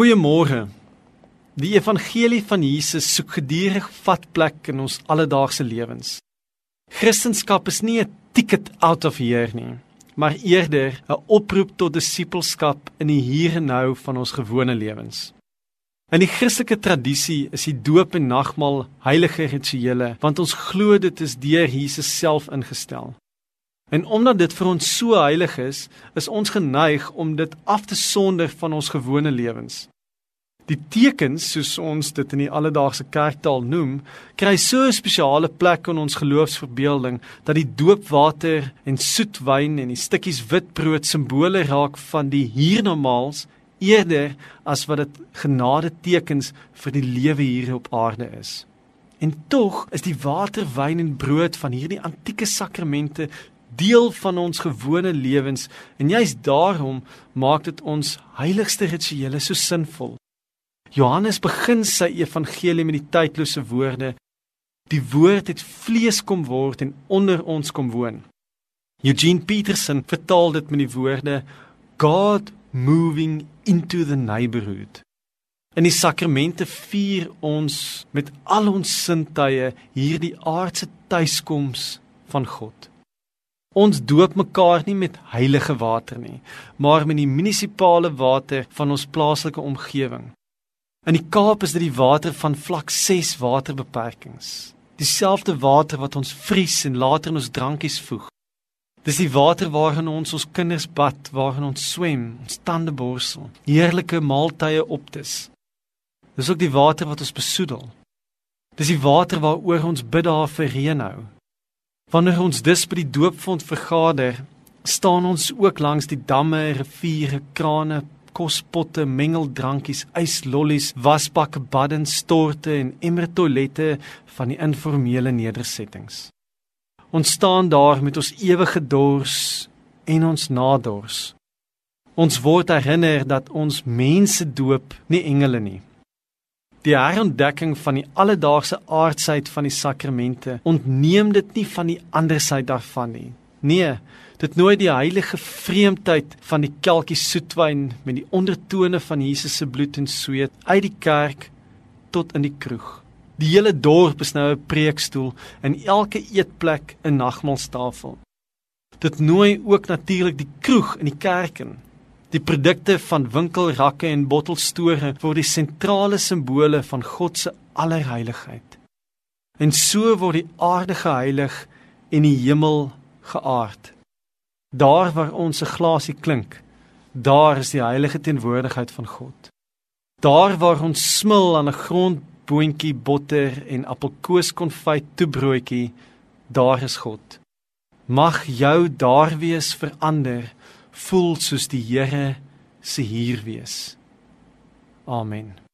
Goeiemôre. Die evangelie van Jesus soek gedurig vatplek in ons alledaagse lewens. Christendom is nie 'n ticket out of here nie, maar eerder 'n oproep tot disippelskap in die hier en nou van ons gewone lewens. In die Christelike tradisie is die doop en nagmaal heilige rituele, want ons glo dit is deur Jesus self ingestel. En omdat dit vir ons so heilig is, is ons geneig om dit af te sonder van ons gewone lewens. Die tekens, soos ons dit in die alledaagse kerktaal noem, kry so 'n spesiale plek in ons geloofsverbeelding dat die doopwater en soetwyn en die stukkies witbrood simbole raak van die hiernamaals eerder as wat dit genade tekens vir die lewe hier op aarde is. En tog is die water, wyn en brood van hierdie antieke sakramente deel van ons gewone lewens en juist daarom maak dit ons heiligste rituele so sinvol. Johannes begin sy evangelie met die tydlose woorde: Die woord het vlees kom word en onder ons kom woon. Eugene Peterson vertaal dit met die woorde: God moving into the neighborhood. In die sakramente vier ons met al ons sintuie hierdie aardse tuiskoms van God. Ons doop mekaar nie met heilige water nie, maar met die munisipale water van ons plaaslike omgewing. In die Kaap is dit die water van vlak 6 waterbeperkings. Dieselfde water wat ons vries en later in ons drankies voeg. Dis die water waarin ons ons kinders bad, waarin ons swem, ons tande borsel, heerlike maaltye optis. Dis ook die water wat ons besoedel. Dis die water waaroor ons bid daar vir reën hou. Wanneer ons dus by die doopfond vergader, staan ons ook langs die damme, riviere, krane, kospotte, mengeldrankies, yslollies, wasbakke, baddens, storte en emmertoilette van die informele nedersettings. Ons staan daar met ons ewige dors en ons nadors. Ons word herinner dat ons mense doop, nie engele nie. Die herontdekking van die alledaagse aardsheid van die sakramente ontneem dit nie van die ander sy daarvan nie. Nee, dit nooi die heilige vreemdheid van die kelkie soetwyn met die ondertone van Jesus se bloed en sweet uit die kerk tot in die kroeg. Die hele dorp is nou 'n preekstoel en elke eetplek 'n nagmaalstafel. Dit nooi ook natuurlik die kroeg in die kerk in Die produkte van winkelrakke en bottelstore word die sentrale simbole van God se allerheiligheid. En so word die aarde geheilig en die hemel geaard. Daar waar ons 'n glasie klink, daar is die heilige teenwoordigheid van God. Daar waar ons smil aan 'n grondboontjie botter en appelkoeskonfyt toebroodjie, daar is God. Mag jou daar wees verander voel soos die Here se hier wees. Amen.